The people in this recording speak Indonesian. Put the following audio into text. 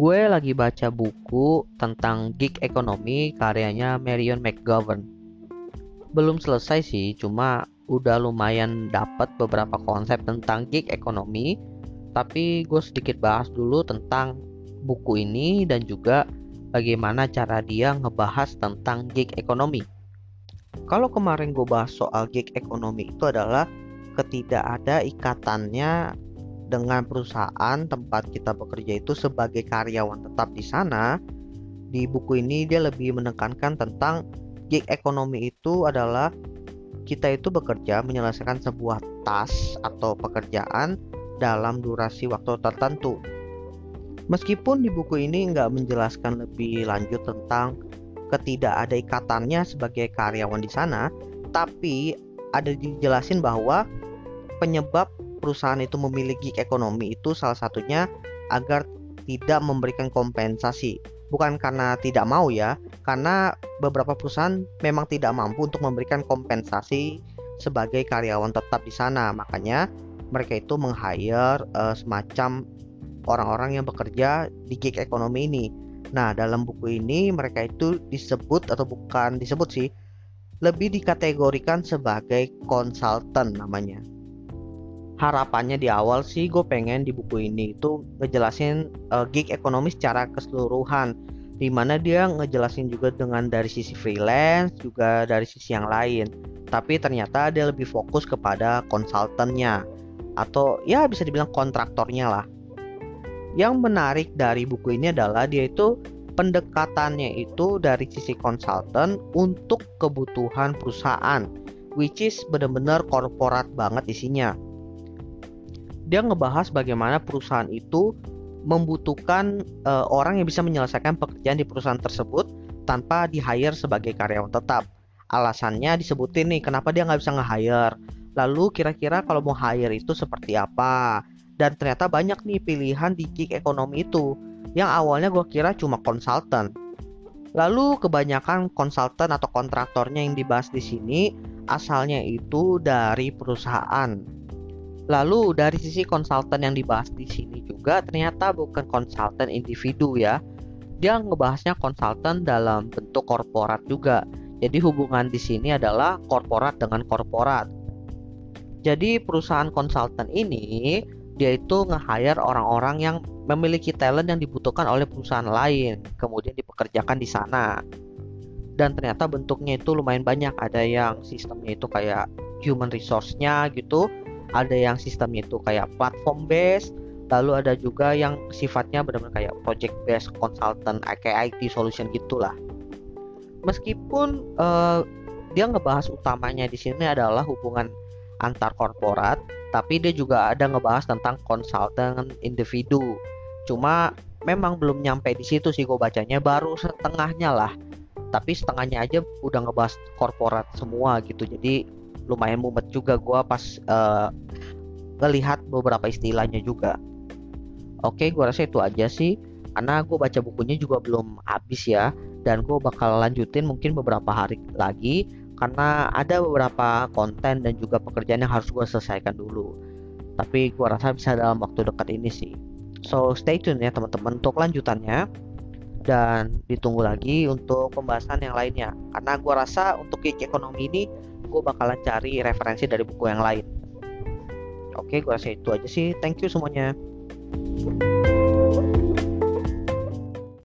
gue lagi baca buku tentang gig economy karyanya Marion McGovern. Belum selesai sih, cuma udah lumayan dapat beberapa konsep tentang gig economy. Tapi gue sedikit bahas dulu tentang buku ini dan juga bagaimana cara dia ngebahas tentang gig economy. Kalau kemarin gue bahas soal gig economy itu adalah ketidak ada ikatannya dengan perusahaan tempat kita bekerja itu sebagai karyawan tetap di sana, di buku ini dia lebih menekankan tentang gig ekonomi itu adalah kita itu bekerja menyelesaikan sebuah tas atau pekerjaan dalam durasi waktu tertentu. Meskipun di buku ini nggak menjelaskan lebih lanjut tentang ketidak ada ikatannya sebagai karyawan di sana, tapi ada dijelasin bahwa penyebab perusahaan itu memiliki ekonomi itu salah satunya agar tidak memberikan kompensasi. Bukan karena tidak mau ya, karena beberapa perusahaan memang tidak mampu untuk memberikan kompensasi sebagai karyawan tetap di sana. Makanya mereka itu meng-hire uh, semacam orang-orang yang bekerja di gig ekonomi ini. Nah, dalam buku ini mereka itu disebut atau bukan disebut sih, lebih dikategorikan sebagai konsultan namanya harapannya di awal sih gue pengen di buku ini itu ngejelasin uh, gig ekonomi secara keseluruhan. Di mana dia ngejelasin juga dengan dari sisi freelance juga dari sisi yang lain. Tapi ternyata dia lebih fokus kepada konsultannya. Atau ya bisa dibilang kontraktornya lah. Yang menarik dari buku ini adalah dia itu pendekatannya itu dari sisi konsultan untuk kebutuhan perusahaan which is benar-benar korporat banget isinya dia ngebahas bagaimana perusahaan itu membutuhkan uh, orang yang bisa menyelesaikan pekerjaan di perusahaan tersebut tanpa di hire sebagai karyawan tetap. Alasannya disebutin nih kenapa dia nggak bisa nge-hire. Lalu kira-kira kalau mau hire itu seperti apa? Dan ternyata banyak nih pilihan di gig ekonomi itu yang awalnya gue kira cuma konsultan. Lalu kebanyakan konsultan atau kontraktornya yang dibahas di sini asalnya itu dari perusahaan Lalu dari sisi konsultan yang dibahas di sini juga ternyata bukan konsultan individu ya. Dia ngebahasnya konsultan dalam bentuk korporat juga. Jadi hubungan di sini adalah korporat dengan korporat. Jadi perusahaan konsultan ini dia itu nge-hire orang-orang yang memiliki talent yang dibutuhkan oleh perusahaan lain, kemudian dipekerjakan di sana. Dan ternyata bentuknya itu lumayan banyak. Ada yang sistemnya itu kayak human resource-nya gitu, ada yang sistemnya itu kayak platform based lalu ada juga yang sifatnya benar-benar kayak project based consultant kayak IT solution gitulah. Meskipun uh, dia ngebahas utamanya di sini adalah hubungan antar korporat tapi dia juga ada ngebahas tentang konsultan individu. Cuma memang belum nyampe di situ sih gue bacanya baru setengahnya lah. Tapi setengahnya aja udah ngebahas korporat semua gitu. Jadi lumayan mumet juga gue pas uh, ngelihat beberapa istilahnya juga. Oke gue rasa itu aja sih. Karena gue baca bukunya juga belum habis ya. Dan gue bakal lanjutin mungkin beberapa hari lagi. Karena ada beberapa konten dan juga pekerjaan yang harus gue selesaikan dulu. Tapi gue rasa bisa dalam waktu dekat ini sih. So stay tune ya teman-teman untuk lanjutannya dan ditunggu lagi untuk pembahasan yang lainnya. Karena gue rasa untuk gig ekonomi ini gue bakalan cari referensi dari buku yang lain. Oke gue rasa itu aja sih. Thank you semuanya. thank you